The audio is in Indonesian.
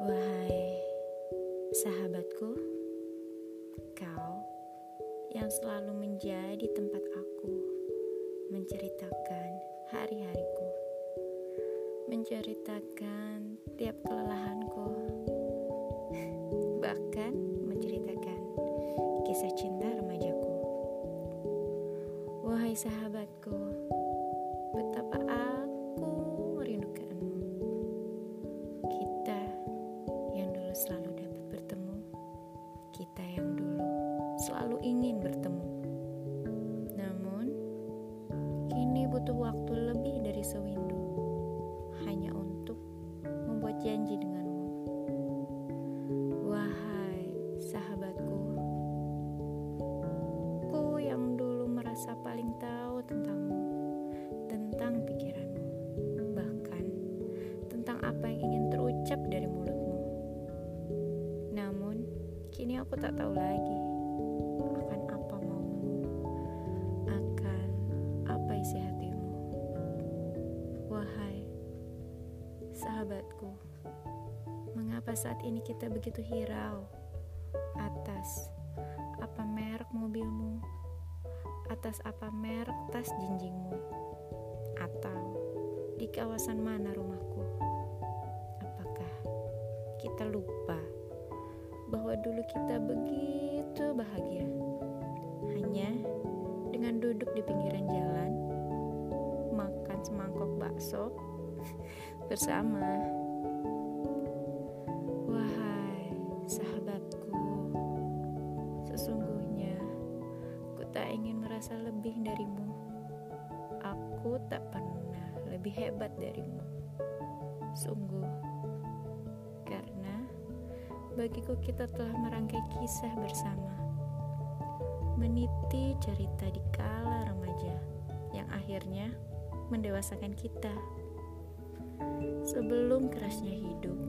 Wahai sahabatku, kau yang selalu menjadi tempat aku menceritakan hari-hariku, menceritakan tiap kelelahanku, bahkan menceritakan kisah cinta remajaku. Wahai sahabatku, betapa selalu ingin bertemu. Namun, kini butuh waktu lebih dari sewindu hanya untuk membuat janji denganmu. Wahai sahabatku, ku yang dulu merasa paling tahu tentangmu, tentang pikiranmu, bahkan tentang apa yang ingin terucap dari mulutmu. Namun, kini aku tak tahu lagi sahabatku, mengapa saat ini kita begitu hirau atas apa merek mobilmu, atas apa merek tas jinjingmu, atau di kawasan mana rumahku? Apakah kita lupa bahwa dulu kita begitu bahagia hanya dengan duduk di pinggiran jalan, makan semangkok bakso bersama. Wahai sahabatku, sesungguhnya ku tak ingin merasa lebih darimu. Aku tak pernah lebih hebat darimu. Sungguh, karena bagiku kita telah merangkai kisah bersama. Meniti cerita di kala remaja yang akhirnya mendewasakan kita. Sebelum kerasnya hidup,